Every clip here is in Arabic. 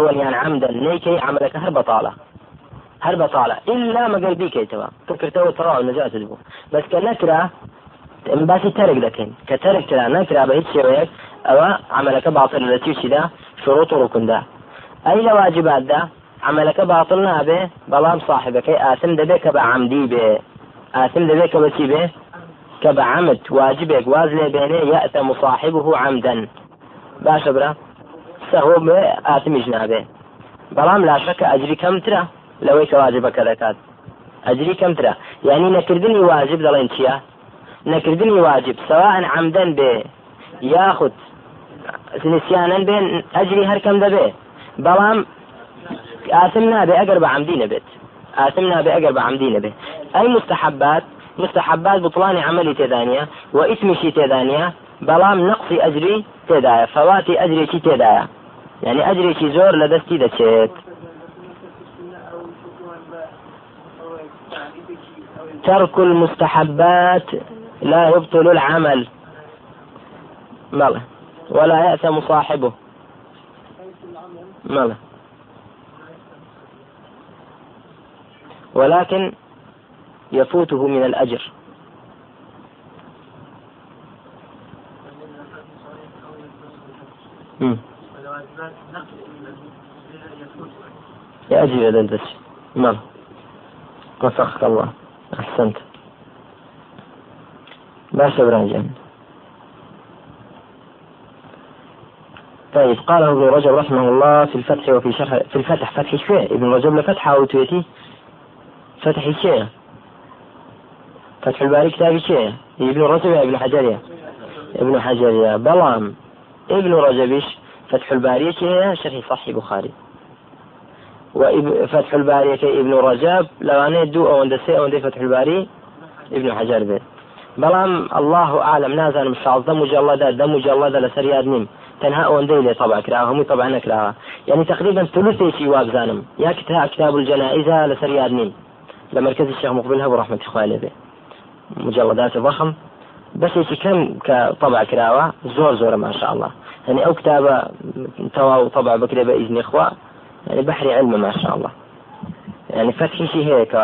يعني عمدا نيكي عملك هر بطالة. هر بطالة. إلا ما قلبي كيتوا فكرته ترى النجاة تدبو بس كنكرة باسي ترك لكن. كترك ترى نكرة بهيت شويك أو عملك باطل التي ده؟ شروط ركن ده. أي لواجبات ده؟ عملك باطل نابه. بلام صاحبك. آثم دبيك بعمدي به. آثم دبيك بسي به؟ كبعمد واجبك. وازلي بينه يأتم صاحبه عمدا. باشا برا. سهو آثم جنابه بەڵام لاشەکە ئەجری کەمترە لەوەی کە واجبەکە دەکات ئەجری کەمترە. یعنی نەکردنی واجب دەڵێن چییە؟ نەکردنی واجب سواء عمدەن بێ یاخود نسیانن بێن ئەجری هەرکەم دەبێ. بەڵام ئاسم نابێ ئەگەر بە عمدی نەبێت. ئاسم نابێ ئەگەر بە عمدی نەبێ. ئەی مستحبات مستحبات بطلان عملي تدانية واسمشي تدانية بلام نقصي أجري تدايا فواتي أجري تدايا يعني أجري زور لدستي دشيت ترك المستحبات لا يبطل العمل. ماله ولا يأثم صاحبه ماله ولكن يفوته من الأجر. يا أجل إذا ماله وفقك الله. أحسنت. باشا براجع طيب قاله ابن رجب رحمه الله في الفتح وفي شرح في الفتح فتح شيء. ابن رجب لفتح أو تويتي؟ فتح شيء. فتح الباري كتاب شيء. ابن رجب ابن حجر ابن حجر بلام. ابن رجبش فتح الباري شيء شرح صحيح بخاري. وفتح الباري ابن رجب لو أنا دو أو اندسي أو فتح الباري ابن حجر بيت. بلام الله أعلم نازل مجلدة دە مجلدة لەسەر یاد نیم تەنها ئەوەندەی لێ طبع کراوە هەمووی طبع نەکراوە يعني تقريبا ثلثێکی وابزانم یا كتاب كتاب الجنائز لەسەر یاد نیم لە مركز الشيخ مقبل هەبوو ڕحمة إخواني به مجلدات ضخم. بس كم كطبع كراوة؟ زور زور ما شاء الله. يعني أو كتابة تواو طبع بكرة بإذن إخوة. يعني بحر علم ما شاء الله. يعني فتح شيء هيك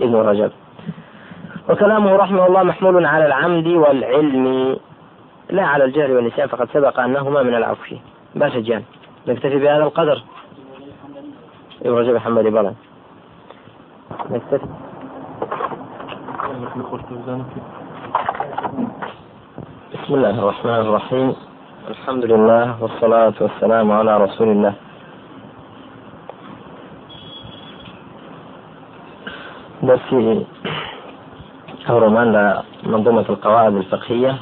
ابن رجب. وكلامه رحمه الله محمول على العمد والعلم لا على الجهل والنسيان فقد سبق أنهما من العفو. باشا جان نكتفي بهذا القدر. ابن رجب محمد بلى نكتفي. بسم الله الرحمن الرحيم. الحمد لله والصلاة والسلام على رسول الله. درسي هورمان لمنظومة القواعد الفقهية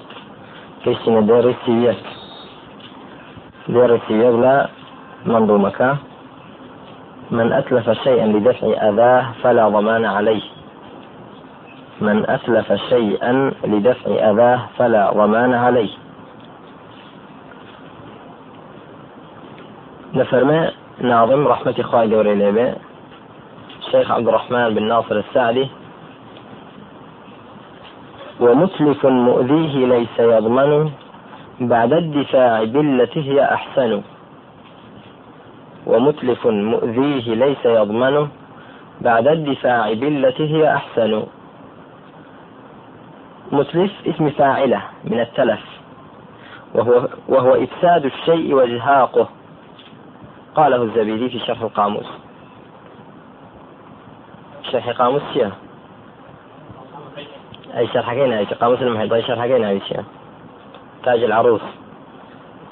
كيشنا دير السيويات لا منظومة من أتلف شيئا لدفع أذاه فلا ضمان عليه من أتلف شيئا لدفع أذاه فلا ضمان عليه نفرما ناظم رحمة خالد وريليبي الشيخ عبد الرحمن بن ناصر السعدي. ومتلف مؤذيه ليس يضمن بعد الدفاع بالتي هي أحسن. ومتلف مؤذيه ليس يضمن بعد الدفاع بالتي هي أحسن. متلف اسم فاعلة من التلف. وهو, وهو إفساد الشيء وإزهاقه. قاله الزبيدي في شرح القاموس. شرح قاموس شيء أي شرحكين أي قاموس المحيط؟ أي شرحكين أي شيء تاج العروس.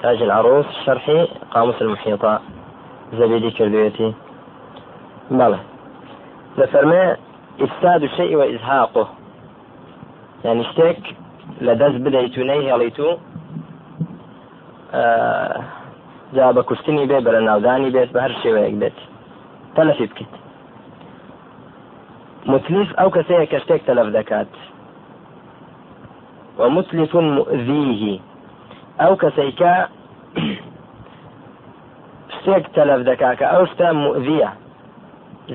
تاج العروس شرحي قاموس المحيط. زبيدي كردويتي. بلى لفرمي إفساد الشيء وإزهاقه. يعني اشتك لدز بدەیتونەی هێڵیتو آه جا بە کوشتنی بێ بەرە ناودانی بێت بە هەر شێوەیەک بێت. تەلەفی بکەیت. متلیف ئەو کەسەیە کە شتێک تەلەف دەکات. ومتلف مؤذيه ئەو کەسەیکە شتێک تەلەف دەکا کە ئەو شتە مؤذیە.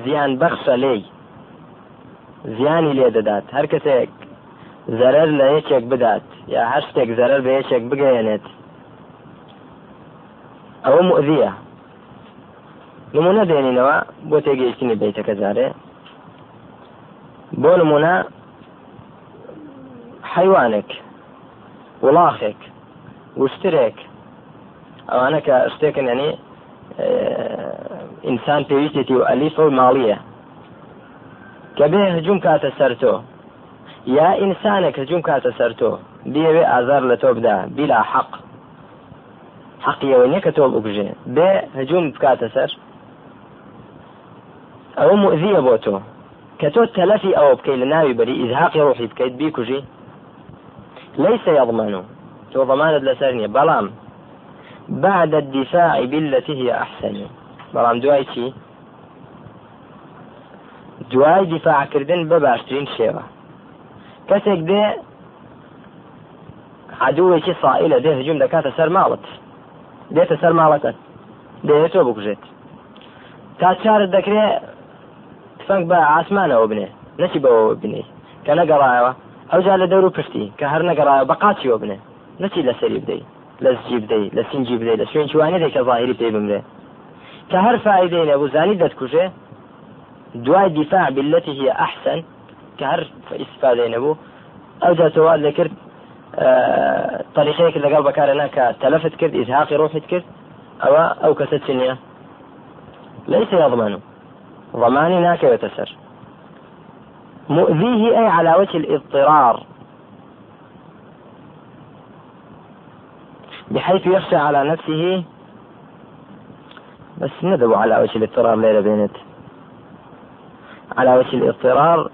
زیان بەخشە لێی. زیانی لێ دەدات. هەر کەسێک زەرەر لە یەکێک بدات یا هەر شتێک زەرەر بە یەکێک بگەێنێت ئەوە مؤذیە. نمونە دێنینەوە بۆ تێگەیشتنی بیتەکە جارێ. بۆ نمونە حیوانێک وڵاخێک وشترێک. ئەوانە کە شتێکن ینی ئینسان پێویستێتی و ئەلیفە و ماڵیە. کە بێ هجوم کاتە سەر تۆ یا ئینسانێک هجوم کاتە سەر تۆ بێوێ ئازار لە تۆ بدا بیلا حەق. حەقیەوە نییە کە تۆ بگژێ بێ هجوم بکاتە سەر ئەوە مؤذیە بۆ تۆ کە تۆ تەلەفی ئەوە بکەیت لە ناوی بەری ئیزهاقی ليس يضمن. تو ضمانت لەسەر بەڵام بعد الدفاع بالتي هي أحسن. بەڵام دوای چی دوای دیفاعکردن بە باشترین شێوە کەسێک دێ عدوێکی سائلە دێ هجوم دەکاتە سەر ماڵت دێتە سەر ماڵەکەت تۆ بکوژێت تا چارت دەکرێت تفەنگ بە ئاسمانەوە بنێ نەچی بەوە بنێ کە نەگەڕایەوە ئەو جا لە دەور و پشتی کە هەر نەگەڕایە بە قاچیەوە بنێ نەچی لە سەری بدەیت لە زجی بدەیت لە سنجی بدەیت لە شوێن چوانێ دێکە ظاهری پێ بمرێ کە هەر فائدەی نەبوو زانی دەتکوژێ دوای دیفاع بالتي هي أحسن كهر استفادة نبو أو جا سوال ذكرت آه طريقيك اللي قال بكار هناك تلفت كرد إزهاقي روحي كرد أو أو كست سنية ليس يضمن ضماني. ناك يتسر مؤذيه أي على وجه الاضطرار. بحيث يخشى على نفسه. بس ندبوا على وجه الاضطرار ليلة بينت على وجه الاضطرار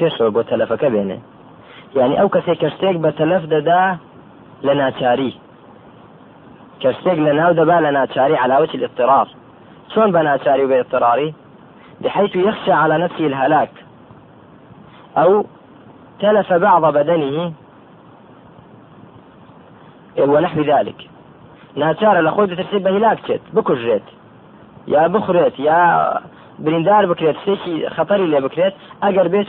پێشەوە بۆ تەلەفەکە بێنێ یعنی ئەو کەسێک کە شتێک بە تەلەف دەدا لە ناچاری کە شتێک لە ناو الاضطرار. شلون بە ناچاری و بحيث يخشى على نفسه الهلاك. أو تلف بعض بدنه ونحو ذلك. ناچارە لە خۆی دەترسێت بە هیلاک چێت بکوژێت یا بخرێت یا بریندار بکرێت شتێکی خەتەری لێ بکرێت ئەگەر بێت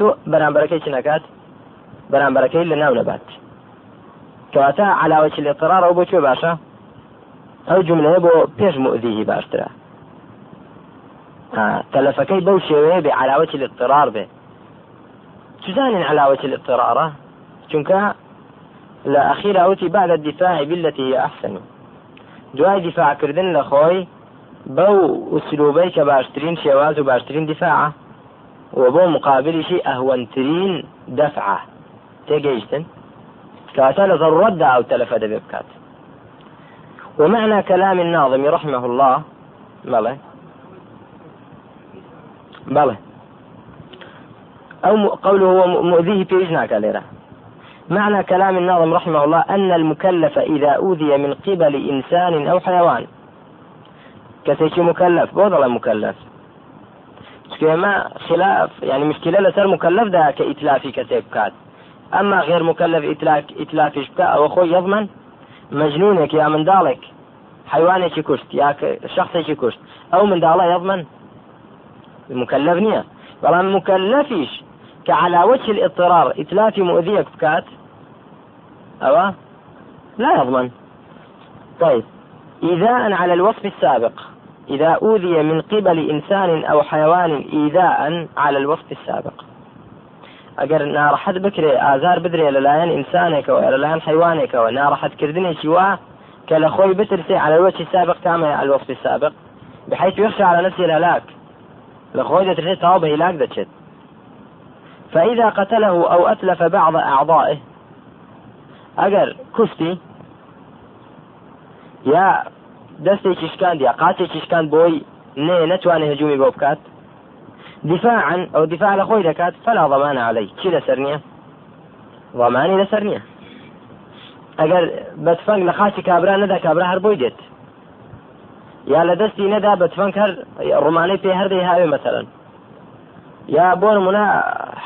بەرامبەرەکەی لە ناو نەبات علاوەی لێ قرارەوە بۆ کوێ باشە ئەو جملەیە بۆ پێش مؤذیهی باشترە تەلەفەکەی بەو شێوەیە بێ علاوەی لە اضطرار بێ تزانین علاوەی الاضطرارە چونکە لە ئەخیر ئەوتی بعد الدفاع بالتي هي أحسن. دوای دیفاعکردن لە خۆی بەو ئوسلوبەی کە باشترین شێواز و باشترین دیفاعە و بۆ مقابلیشی ئەهوەنترین دەفعە تێگەیشتن لضرورت أو تلف دبي بكات ومعنى كلام الناظم رحمه الله بلى بلى أو قوله هو مؤذيه في إجناك ليرة. معنى كلام الناظم رحمه الله أن المكلف إذا أوذي من قبل إنسان أو حيوان. کەسێکی مكلف دەڵێ مكلف ئێمە خلاف يعني مشكلة لەسەر مكلفدا کە ئیتلافی کەسێک بکات ئەمما غێر مكلف ئیتلافیش بکە ئەوە خۆی یەضمن مەجنونێک یا منداڵێک حیوانێکی کوشت یا شخصێکی کوشت ئەو منداڵە یەضمن مكلف نییە بەڵام مكلفیش کە على وجه الاضطرار. إتلافي مؤذيك بكات. أو لا يضمن. طيب. إيذاء على الوصف السابق. إذا أوذي من قبل إنسان أو حيوان إيذاء على الوصف السابق. ئەگەر ناڕەحەت بکرێ ئازار بدرێ لەلایەن ئینسانێکەوە لەلایەن حیوانێکەوە ناڕەحەتکردنێکی وا کە لە خۆی بترسێ على الوجه السابق كما على الوصف السابق بحيث يخشى على نفسه الهلاك لخوي دترسي تاو بهلاك دتشت فإذا قتله أو أتلف بعض أعضائه أجر كفتي يا دەستێکی شکاند یا قاچێکی شکاند بۆی نێ نتوانێت هجومی بۆ بکات دفاعا ئەو دفاع لە خۆی دەکات فلا ضمان علي چی لەسەر نییە ضمانی لەسەر نییە ئەگەر بەتفەنگ لە خاچی کابرا نەدا کابرا هەر بۆی دێت یا لە دەستی نەدا بەتفەنگ هەر ڕومانەی پێ هەردەی هاوێ مەسەرن یا بۆ نمونە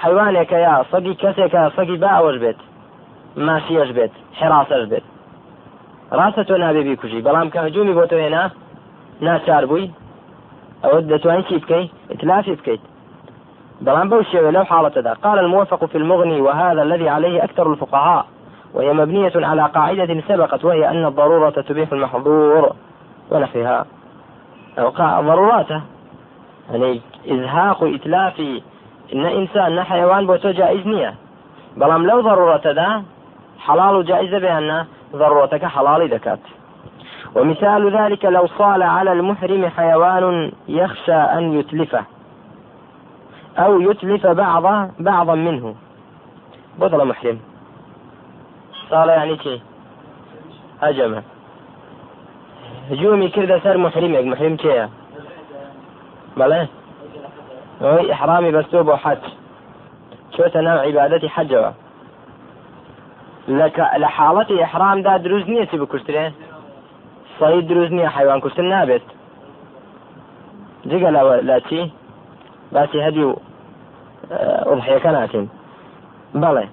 حیوانێکە یا سەگی کەسێکە سەگی با ئەوەش بێت ماشیەش بێت حێراسەش بێت ڕاستە تۆ نابێ بیکوژی بەڵام کە هجومی بۆ تۆ هێنا ناچار بووی ئەوە دەتوانین چی بکەیت ئتلافی بکەیت بەڵام بەو شێوە لەو حاڵەتەدا قال الموفق في المغني وهذا الذي عليه أكثر الفقهاء وهي مبنية على قاعدة سبقت وهي أن الضرورة تبيح المحظور ونحوها. أو ضروراته يعني إزهاق وإتلاف إن إنسان حيوان بوتو جائز نية. بەڵام لەو ضرورەتەدا حلال و جائزة بأن ضرورتك حلال دكات ومثال ذلك لو صال على المحرم حيوان يخشى أن يتلفه. أو يتلف بعض بعضا منه. بطل محرم. صال يعني شيء هجمه هجومي كذا سر محرمك محرم كيا ئەوەی ئحرامی بەستۆ بۆ حەج چۆتە ناو عیبادەتی حەجەوە لە حاڵەتی ئەحرامدا دروست نییە چی بکوشترێ سەید دروست نییە حیوان کوشتن نابێت جگە لە چی باسی هەدی و ئۆڵحیەکە ناکەین بەڵێ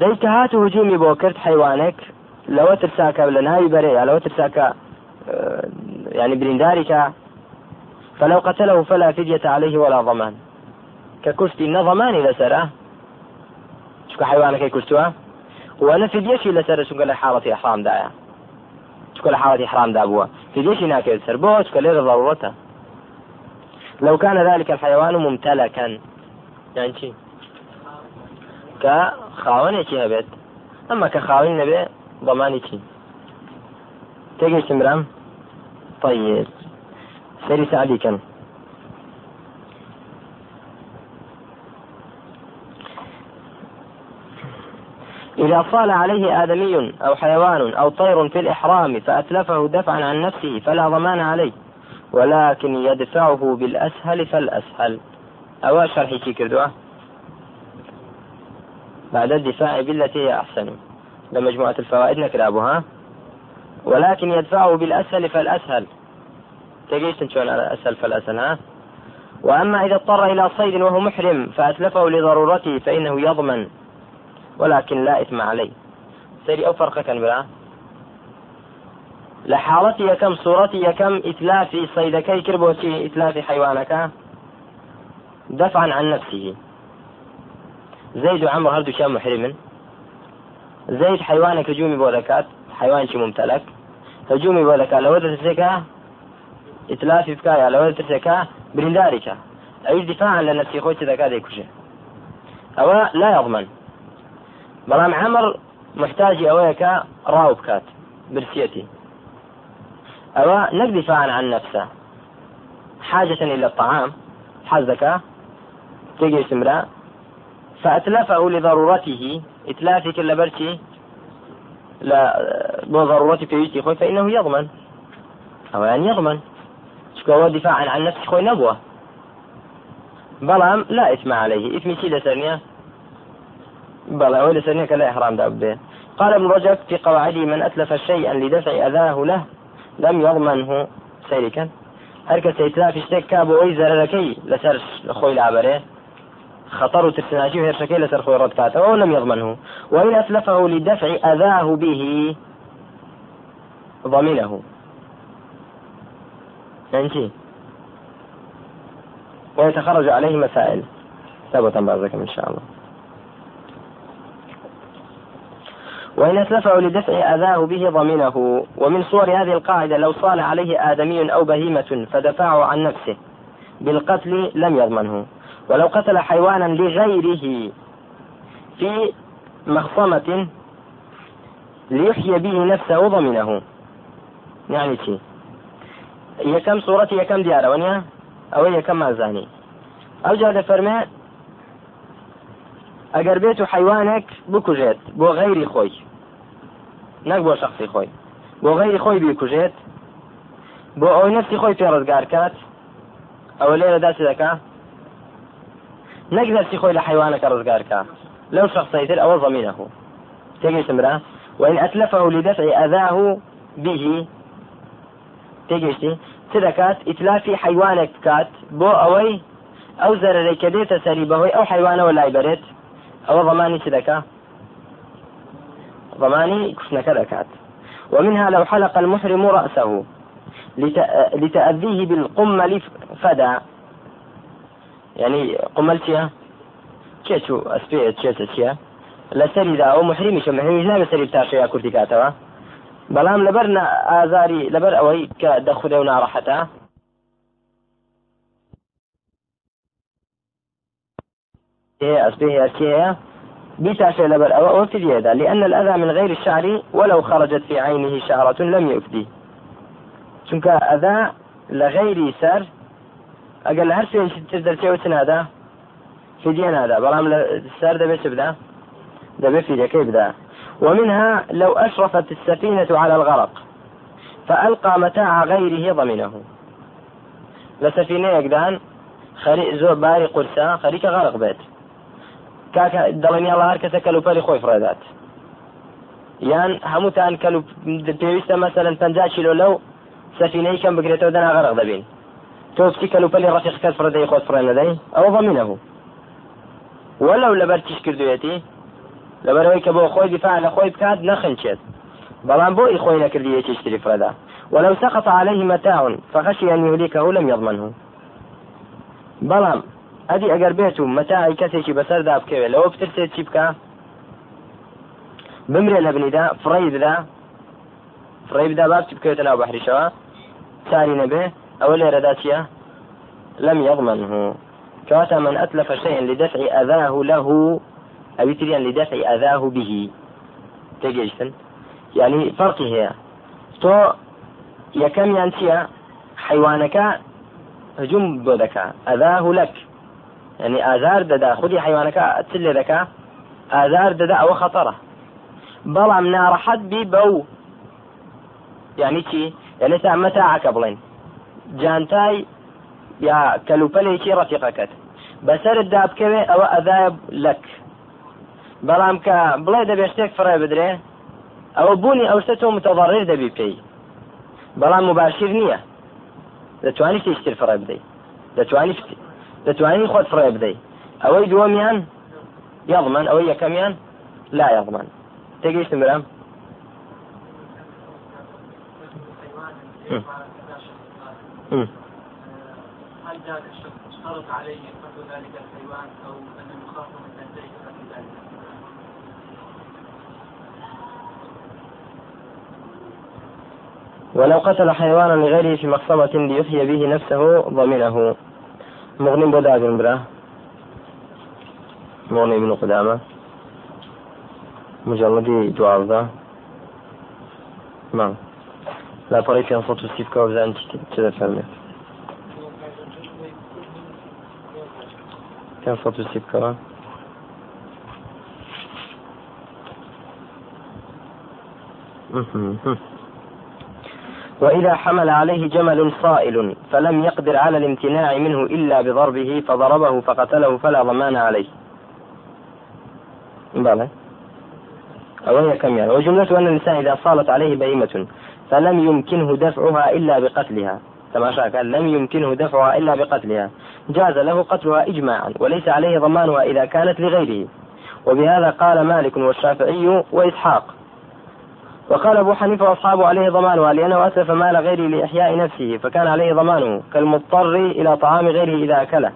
دەیکە هات و هجومی بۆ کرد حیوانێک لەوە ترساکە لە ناوی بەرێ لەوە ترساکە يعني برینداری کە فلو قتله فلا فدية عليه ولا ضمان. ككشتي نظماني لسرة شكو حيوانك كشتوا؟ وأنا فديشي لسرة شكو لحالة إحرام دايا؟ شكو لحالة إحرام دابوا؟ فديشي ناكل سر بو شكو لغة ضرورته لو كان ذلك الحيوان ممتلكا. يعني شي. كخاوني شي هبت أما كخاوني نبي ضماني شي. تجي سمرام طيب. سري سعدي كان. إذا صال عليه آدمي أو حيوان أو طير في الإحرام فأتلفه دفعا عن نفسه فلا ضمان عليه. ولكن يدفعه بالأسهل فالأسهل. أو شرح شي كردوه بعد الدفاع بالتي هي أحسن. لمجموعة الفوائد نكرابها ولكن يدفعه بالأسهل فالأسهل. تقيس شلون؟ على أسهل فالأسهل ها؟ وأما إذا اضطر إلى صيد وهو محرم فأتلفه لضرورته فإنه يضمن. ولكن لا إثم عليه. سيري أو فرق كان بلا؟ لحالتي كم صورتي كم إتلاف صيدكي كربوتي إتلاف حيوانك دفعا عن نفسه. زيد وعمر هردو شام محرم زيد حيوانك هجومي بولكات حيوان شي ممتلك. هجومي بولكات لو تسكا إتلافي بكايا لو تسكا برندارك. أي دفاعا لنفسي خوتي ذكا ديكوشي أو لا يضمن. بەڵام عمر کە ڕاو بکات برسيتي. أو نەک دفاعا عن نفسه. حاجة إلى الطعام حزك تيجي سمرا فأتلفه لضرورته إتلافي كل برشي لا ضرورتي في يجي خوي فإنه يضمن. أو يعني يضمن. شكو هو دفاعا عن نفسه خوي نبوة. بلام لا إثم عليه. إثم شيء لسرنيا بلى أولي سنيك لا إحرام دابه قال ابن رجب في قواعده من أتلف شيئا لدفع أذاه له لم يضمنه هركة سيتلاف اشتك كابو أي زرلكي لسرش لخوي العبره خطر ترسناجي وهرشكي لسر خوي ردكاته أو لم يضمنه. وإن أتلفه لدفع أذاه به ضمنه يعني ويتخرج عليه مسائل. ثبتا بعضكم إن شاء الله. وإن أتلفه لدفع أذاه به ضمنه. ومن صور هذه القاعدة لو صال عليه آدمي أو بهيمة فدفعه عن نفسه بالقتل لم يضمنه. ولو قتل حيوانا لغيره في مخصمة ليحيي به نفسه ضمنه. يعني شيء. هي كم صورتي هي كم ديارة؟ ونيا؟ أو هي كم مازاني؟ أو جاد فرماء ئەگەر بێت و حیوانێک بکوژێت بۆ غەیری خۆی نەک بۆ شخصی خۆی. بۆ غەیری خۆی بیکوژێت بۆ ئەوەی نفسی خۆی پێڕزگار کات ئەوە لێرە داچی دەکا؟ نەک نفسی خۆی لە حیوانەکە ڕزگارکە لەو شخصیتر ئەوە ضمینه تێگەیشتم برا. وإن أتلفه لدفع أذاه به. تێگەشتی چ دەکات ئیتلافی حیوانێک بکات. بۆ ئەوەی ئەو زەرەرەی کە دێتە سەری بەهۆی ئەو حیوانەوە لای بەرێت أو ضماني الضمان كفن كذا كات. ومنها لو حلق المحرم رأسه لتأذيه بالقمل فدا. يعني قملتيا كيتو أسبيت كيشتيا لسري دا أو محرمي شو؟ محرمي لا لسري بتاشي كردي كاتوا بلام لبرنا آزاري لبر أوي كدخل يونا راحتا إيه أسبيه أسبيه لبر أو أفدي هذا لأن الأذى من غير الشعر ولو خرجت في عينه شعرة لم يفدي. چونك أذى لغير سر أقل هر شيء تقدر تسوي هذا فديان هذا بلام السر دبي تبدا دبي فدية كيف بدا ومنها لو أشرفت السفينة على الغرق فألقى متاع غيره ضمنه. لسفينة يقدان خري زور باري قرصة خريك غرق بيت. كاكا دڵنی الله هەر کەسە کەلوپەری خۆی فرێدات. یان هەمووتان پێویستە مەسەرن پ کیلۆ لەو سەفینەی کەم بگرێتەوە دەنا غەرق دەبین. تۆ بچی کەلوپەلی ڕفیقەت فرەدەی خۆت فرێن دەدەی ئەوە ضمینە بوو. وەلو لەبەر تیش کردوێتی؟ لەبەرەوەی کە بۆ خۆی دیفاع لە خۆی بکات نەخنچێت. بەڵام بۆ ئی خۆی نەکردی یەکیشتری فرەدا. ولو سقط عليه متاع فخشي أن يهلكه لم يضمنه بەڵام ئەدی ئەگەر بێت و مەتاعی کەسێکی بەسەردا بکەوێت لەوە بترسێت چی بکە بمرێ لە بنیدا فڕی بدا فڕی بدا باسی بکەوێتە ناو بەحریشەوە ساری نەبێ ئەوە لێرەدا چییە لم يضمنه كواتا من أتلف شيئا لدفع أذاه له. أو تريان لدفع أذاه به. تجيشتن يعني فرقي هي تو يكم ينسيا حيوانك هجوم بودك أذاه لك يعني ئازار دەدا خودی حیوانەکە چ لێ دەکا؟ ئازار دەدا ئەوە خەتەرە. بەڵام ناڕەحەت بی بەو. یعنی چی؟ یعنی تا مەتاعەکە بڵێن. جانتای یا کەلوپەلێکی ڕەفیقەکەت. بەسرت دابکەوێ ئەوە ئەدای لەک. بەڵام کە بڵێ دەبێ شتێک فڕێ بدرێ ئەوە بوونی ئەوشتە تۆ متەضەڕێر دەبی پێی. بەڵام مباشر نییە. دەتوانی تێشتر فڕێ بدەیت. دەتوانی دەتوانین خۆت فڕێ بدەیت. ئەوەی دووەمیان یاڵمان ئەوەی یەکەمیان لا یاڵمان. تێگەیشتم برام. هل ذاك الشخص اشترط عليه قتل ذلك الحيوان أو انه يخاف من ذلك قتل ذلك؟ ولو قتل حيوانا لغيره في مخصمة ليحيي به نفسه ضمنه مغنم بۆ برا. مغني بن قدامة. مجلدي دوازدە ما لا پەڕی پێ سە سی بکەوە بزان چ دەفەرمێت پێ سە سی بکەوە Mm-hmm. وإذا حمل عليه جمل صائل فلم يقدر على الامتناع منه إلا بضربه فضربه فقتله فلا ضمان عليه. بلى أو كم يعني؟ وجملة أن الإنسان إذا صالت عليه بهيمة فلم يمكنه دفعها إلا بقتلها. كما قال لم يمكنه دفعها إلا بقتلها. جاز له قتلها إجماعا وليس عليه ضمانها إذا كانت لغيره. وبهذا قال مالك والشافعي وإسحاق. وقال أبو حنيفة وأصحابه عليه ضمانها لأنه أسلف مال غيره لإحياء نفسه فكان عليه ضمانه كالمضطر إلى طعام غيره إذا أكله.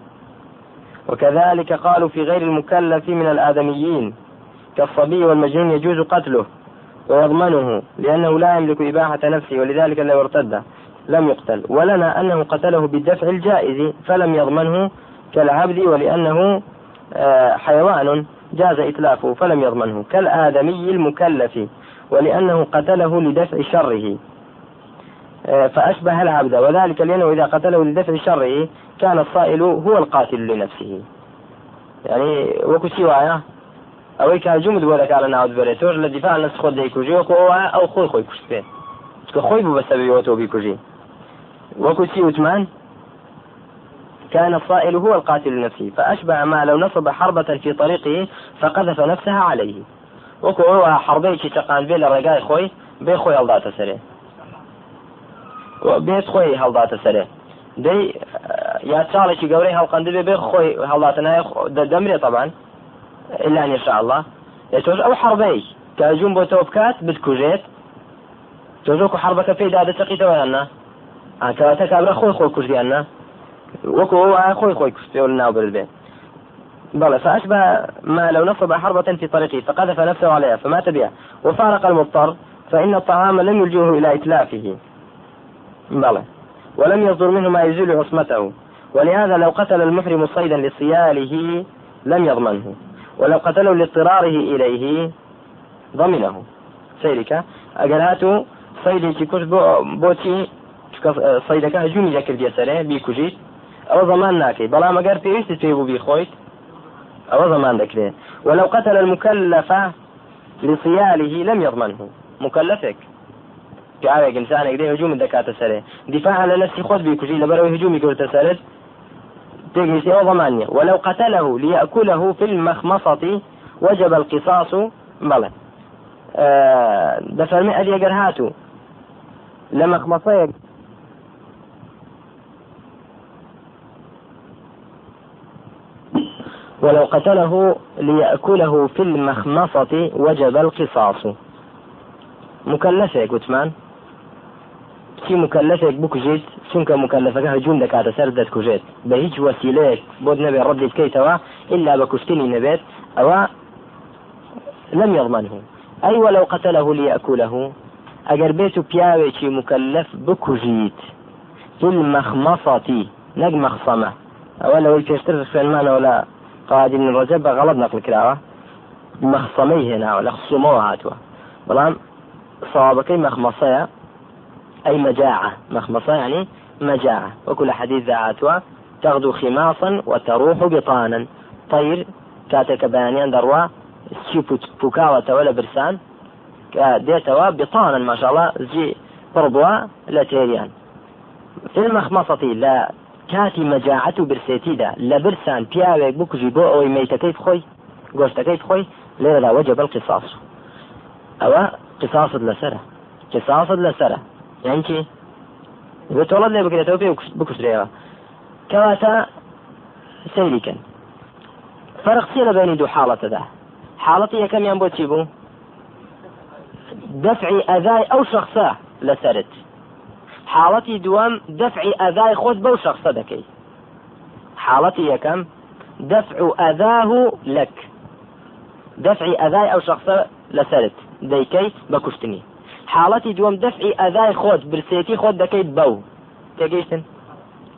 وكذلك قالوا في غير المكلف من الآدميين كالصبي والمجنون يجوز قتله ويضمنه لأنه لا يملك إباحة نفسه ولذلك لو ارتد لم يقتل. ولنا أنه قتله بالدفع الجائز فلم يضمنه كالعبد ولأنه آه، حيوان جاز إتلافه فلم يضمنه كالآدمي المكلف. ولأنه قتله لدفع شره. آه، فأشبه العبد. وذلك لأنه إذا قتله لدفع شره كان الصائل هو القاتل لنفسه. يعني وكو سوايا ئەوەی کا جمد لە ناوت بێت تۆش لە دیفاع لە خۆت دەیکوژی وەکو ئەوە ئەو خۆی خۆی کوشت پێ کە خۆی بوو بەسەبەوە تۆ بیکوژی وەکو چی كان الصائل هو القاتل لنفسه. فأشبه ما لو نصب حربة في طريقه فقذف نفسها عليه. وەکو ئەوە حڕبەیەکی چقان بێ لە ڕێگای خۆی بێ خۆی هەڵداتە سەرێ. بێت خۆی هەڵداتە سەرێ. دەی یا چاڵێکی گەورەی هەڵقند بێ بێ خۆی هەڵداتە نای دەمرێت طبعا. إلا إن شاء الله. تۆش ئەو حربەی کە جوون بۆ تۆ بکات بتکوژێت. تۆزۆکو حربەکە پێدا دەچەقیتەوە یاننا؟ ئاکەواتە کابرا خۆی خۆی کوردیاننا وەکو ئەو خۆی خۆی کوستێ لە ناوبرد بێت بلى فأشبه ما لو نصب حربة في طريقه فقذف نفسه عليها فمات بها. وفارق المضطر فإن الطعام لم يلجئه إلى إتلافه. بلى. ولم يصدر منه ما يزيل عصمته. ولهذا لو قتل المحرم صيدا لصياله لم يضمنه. ولو قتله لاضطراره إليه ضمنه. سيرك أجل هاتو صيدي كوش بوتي صيدك هجومي لك الجسرة بيكوجيت أو زمان ناكي. بلا قال في تيبو بيخويت. أو زمان ذكره ولو قتل المكلف لصياله لم يضمنه. مكلفك. پیاوێک ئینسانێک دێ هجوم دەکاتە سەرێ دیفاع لە نفسی خۆت بیکوژی لەبەرەوەی هجومی کردتە سەرت تێگەیشتی ئەو ضمانية ولو قتله ليأكله في المخمصة وجب القصاص بلى. آه دفرمي أدي أجر هاتو. لمخمصيك ولو قتله ليأكله في المخمصة وجب القصاص. مكلفة قتمان چی مکلفێک بکوژیت چونکە مکلفەکە هجوم دەکاتە سەر دەستکوژێت بە هیچ وسیلەیەک بۆ نەبێت ڕەتی بکەیتەوە إلا کوشتنی نەبێت ئەوە لم يضمنه. أي ولو قتله ليأكله. ئەگەر بێت و پیاوێکی مکلف في المخمصة. نەک مەخسەمە ئەوە لەوەی پێشتر خوێنمانەوە قادم من بە غەڵت نەقل کراوە مەخسەمەی هێناوە لە خسومەوە هاتووە بەڵام صوابەکەی مەخمەسەیە أي مجاعة. مخمصة يعني مجاعة. وكل حديث ذاتها تغدو خماصا وتروح بطانا. طير كاتك بيانيان دروا. بوكاوة ولا برسان. ديتوا بطانا ما شاء الله. زي برضوا لا تيريان في المخمصة لا کاتی مەجاعەت و برسێتیدا لە برسان پیاوێک بکوژی بۆ ئەوەی مەیتەکەی خۆی گۆشتەکەی خۆی لێرەدا وەجەبل قساس ئەوە قساست لەسرە قساست لەسرە یانکی تۆڵەت لێ بکرێتەوە پێ بکوشترێەوە. کەواتە سەیریکن. فەرقسی لە بینی دوو حاڵەتەدا؟ حاڵەتی یەکەمیان بۆچی بوو؟ دەفعی ئەذای ئەو شخصە لەسرت حاڵەتی دووەم دەفعی ئەذای خۆت بەو شخصە دەکەی حاڵەتی یەکەم دەفع ئەذاه لەک دەفعی ئەذای ئەو شخصە لەسرت دەیکەی بە کوشتنی حالتي دوم دفعي أذاي خود برسيتي خود دكيت بو. تيجيشتن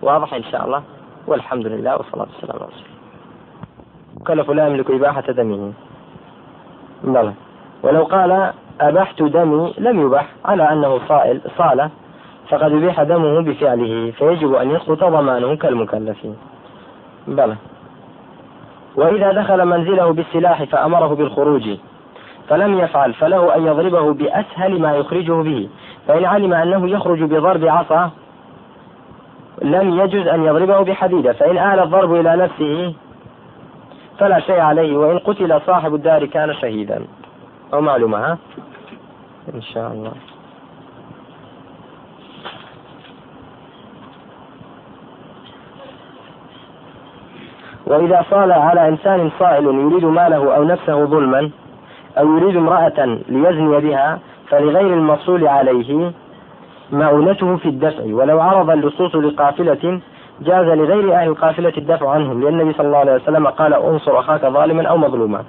واضح إن شاء الله والحمد لله والصلاة والسلام على رسول كلف لا يملك إباحة دمه بلى ولو قال أبحت دمي لم يبح على أنه صائل صالة فقد أبيح دمه بفعله فيجب أن يسقط ضمانه كالمكلفين بلى. وإذا دخل منزله بالسلاح فأمره بالخروج. فلم يفعل فله أن يضربه بأسهل ما يخرجه به. فإن علم أنه يخرج بضرب عصا لم يجز أن يضربه بحديدة. فإن آل الضرب إلى نفسه فلا شيء عليه. وإن قتل صاحب الدار كان شهيدا. أو معلومة ها؟ إن شاء الله. وإذا صال على إنسان صائل يريد ماله أو نفسه ظلما أو يريد امرأة ليزني بها فلغير المصول عليه مؤونته في الدفع. ولو عرض اللصوص لقافلة جاز لغير أهل القافلة الدفع عنهم لأن النبي صلى الله عليه وسلم قال انصر أخاك ظالما أو مظلوما.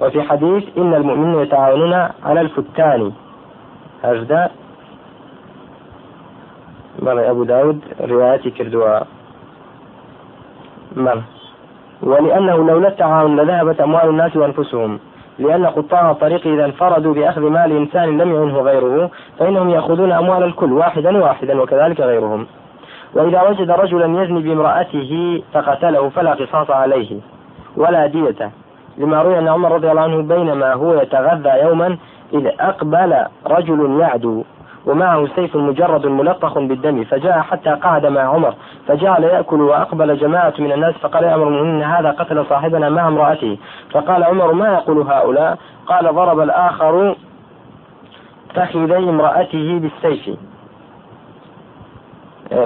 وفي حديث إن المؤمنين يتعاونون على الفتان. هجدا بل أبو داود رواية كردوا بل ولأنه لولا التعاون لذهبت أموال الناس وأنفسهم لأن قطاع الطريق إذا انفردوا بأخذ مال إنسان لم يعنه غيره فإنهم يأخذون أموال الكل واحدا واحدا وكذلك غيرهم. وإذا وجد رجلا يزني بامرأته فقتله فلا قصاص عليه ولا دية. لما روي أن عمر رضي الله عنه بينما هو يتغذى يوما إذ أقبل رجل يعدو. ومعه سيف مجرد ملطخ بالدم فجاء حتى قعد مع عمر فجعل يأكل وأقبل جماعة من الناس فقال يا أمر المؤمنين هذا قتل صاحبنا مع امرأته. فقال عمر ما يقول هؤلاء؟ قال ضرب الآخر فخذي امرأته بالسيف.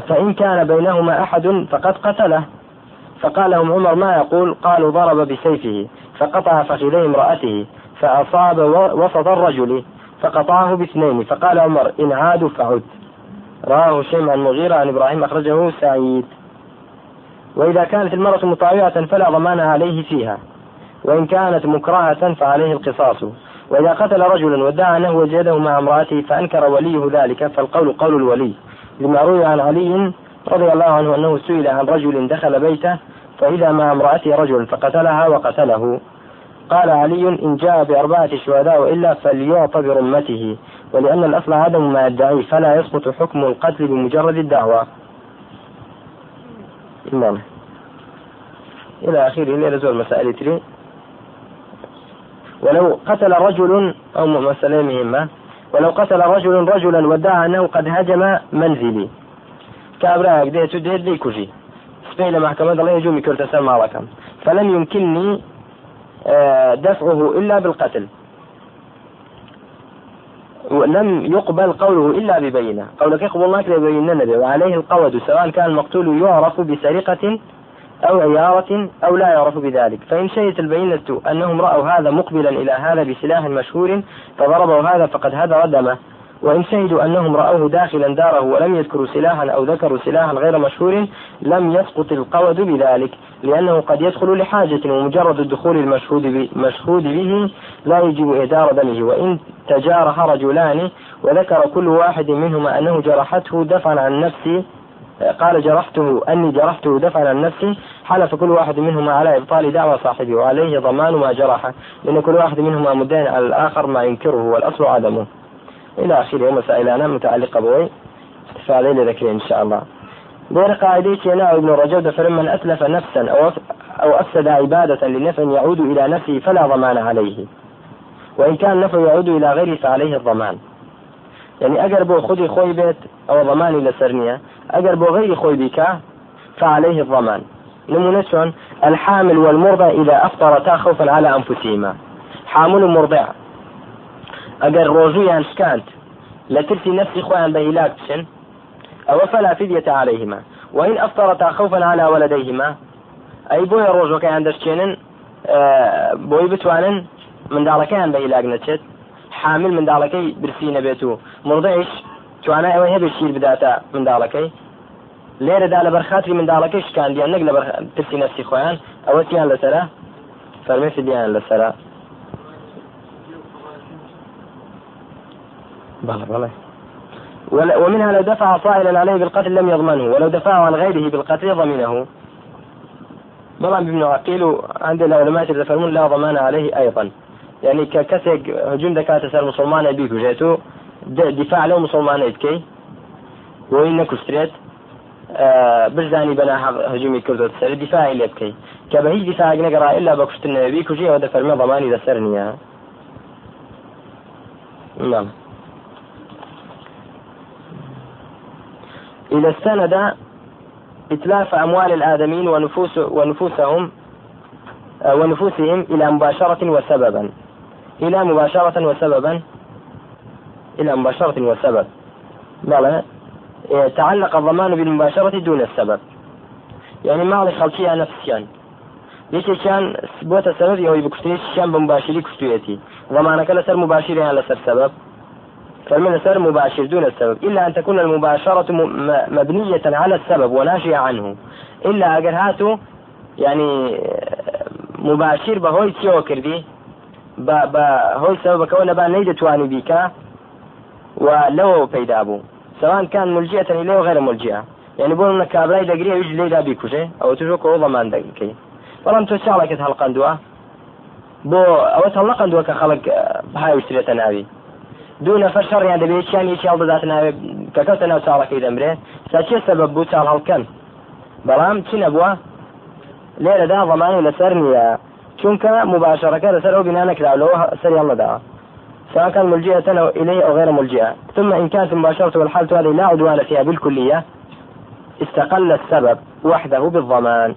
فإن كان بينهما أحد فقد قتله. فقال لهم عمر ما يقول؟ قالوا ضرب بسيفه فقطع فخذي امرأته فأصاب وسط الرجل. فقطعه باثنين. فقال عمر إن عادوا فعد. رواه شيم عن مغيرة عن إبراهيم أخرجه سعيد. وإذا كانت المرأة مطاوعة فلا ضمان عليه فيها. وإن كانت مكرهة فعليه القصاص. وإذا قتل رجلا وادعى أنه وجده مع امرأته فأنكر وليه ذلك فالقول قول الولي. لما روي عن علي رضي الله عنه أنه سئل عن رجل دخل بيته فإذا مع امرأته رجل فقتلها وقتله. قال علي إن جاء بأربعة شهداء وإلا فليعطى برمته ولأن الأصل عدم ما يدعيه فلا يسقط حكم القتل بمجرد الدعوة. نعم إلى آخره إلى زول مسائل تري. ولو قتل رجل أو مسألة مهمة ولو قتل رجل رجلا وادعى أنه قد هجم منزلي. كابراك ديت لي كوجي. سبيل محكمة الله يجومي كرتسان مالكم فلم يمكنني دفعه إلا بالقتل. ولم يقبل قوله إلا ببينة. قولك يقبل الله ببينة النبي. وعليه القود سواء كان المقتول يعرف بسرقة أو عيارة أو لا يعرف بذلك. فإن شهدت البينة أنهم رأوا هذا مقبلا إلى هذا بسلاح مشهور فضربه هذا فقد هدر دمه. وإن شهدوا أنهم رأوه داخلا داره ولم يذكروا سلاحا أو ذكروا سلاحا غير مشهور لم يسقط القود بذلك لأنه قد يدخل لحاجة ومجرد الدخول المشهود مشهود به لا يجب إهدار دمه. وإن تجارح رجلان وذكر كل واحد منهما أنه جرحته دفعا عن نفسه قال جرحته أني جرحته دفعا عن نفسي حلف كل واحد منهما على إبطال دعوى صاحبه وعليه ضمان ما جرحه لأن كل واحد منهما مدين على الآخر ما ينكره والأصل عدمه. إلى آخره. مسائلانە متعلقة بەوەی. فعلي لذكرين إن شاء الله. غير قاعدة يناو ابن رجب فمن أتلف نفسا أو أو أفسد عبادة لنفع يعود إلى نفسه فلا ضمان عليه. وإن كان النفع يعود إلى غيره فعليه الضمان. يعني ئەگەر بۆ خودی خۆی بێت ئەو ضمانی لەسەر نیە ئەگەر بۆ غیری خۆی بکا فعليه الضمان. نمونة الحامل والمرضع إذا أفطرتا خوفا على أنفسهما. حامل مرضع ئەگەر ڕۆژویان شکاند لە ترسی نفسی خۆیان بە هیلاک بچن ئەوە فلا فدية عليهما وإن أفطرتا خوفا على ولديهما ئەی بۆیە ڕۆژەکەیان دەستچێنن بۆی بتوانن منداڵەکەیان بە هیلاک نەچێت. حامل منداڵەکەی برسی نەبێت و مرضعش توانای ئەوە هەبێت شیر بداتە منداڵەکەی. لێرەدا لە بەرخاتری منداڵەکەی شکاندیان نەک لە ترسی نفسی خۆیان ئەوە تیان لەسرە؟ فەرمێ فدیان لەسرە. بلى بلى ومنها لو دفع صائلا عليه بالقتل لم يضمنه ولو دفعه عن غيره بالقتل ضمنه. بلى ابن عقيل عند العلماء يتفهمون لا ضمان عليه أيضا. يعني ككسك هجوم دكاترة سر مسلمان بيكو جيتو دفاع له مسلمان يتكي وإن كستريت آه بزاني بنا هجومي كردو تسر دفاعي اللي بكي كبهيج دفاع نقرا إلا بكشت النبي كوجي ودفر من ضماني ذا نعم. إذا استند إتلاف أموال الآدمين ونفوس ونفوسهم آه، ونفوسهم إلى مباشرة وسببا. إلى مباشرة وسببا. إلى مباشرة وسبب. بلى إيه، تعلق الضمان بالمباشرة دون السبب. يعني ما علي خلشيها نفسيان ليش كان بوت السبب يهوي بكشتنيش كان بمباشري كشتويتي ضمانك لسر مباشري يعني فالمنسر مباشر دون السبب. إلا أن تكون المباشرة مبنية على السبب وناشئة عنه. إلا أجر هاتو يعني مباشر بهوي تيو كردي. بهوي سبب كون با نيد تواني بيكا ولو بيدابو سواء كان ملجئة إليه وغير ملجئة. يعني بقول إنك كابلاي دقريه يجي ليدا بيكوشي أو تشوكو والله ما عندك كي بەڵام تۆ چاڵێکت هەڵقندووە بۆ ئەوە هەڵقندووە خەڵک بهای وشترێتە ناوی دوو نەفەر شەڕیان دەبێت چیان یەکی هەڵ بدات ناوێ کەکەوتە ناو چاڵەکەی دەمرێ تا چێ سەبەب بوو چاڵ هەڵکەن بەڵام چی نەبووە؟ لێرەدا ضمانی لەسەر نییە. چونکە مباشرەکە لەسەر ئەو بنا نەکراولەوە سەریان لەداوە سواء كان ملجئة إليه أو غير ملجئة ثم إن كانت المباشرة والحالة هذه لا عدوان فيها بالكلية استقل السبب وحده بالضمان.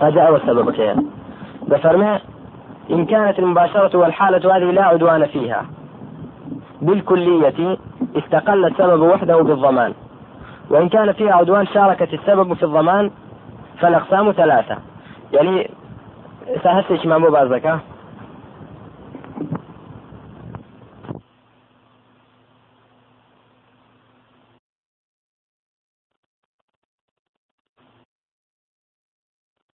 هذا أول سبب كيان بفرمي إن كانت المباشرة والحالة هذه لا عدوان فيها. بالكلية استقل السبب وحده بالضمان. وإن كان فيها عدوان شاركت السبب في الضمان فالأقسام ثلاثة. يعني سهلت ما مو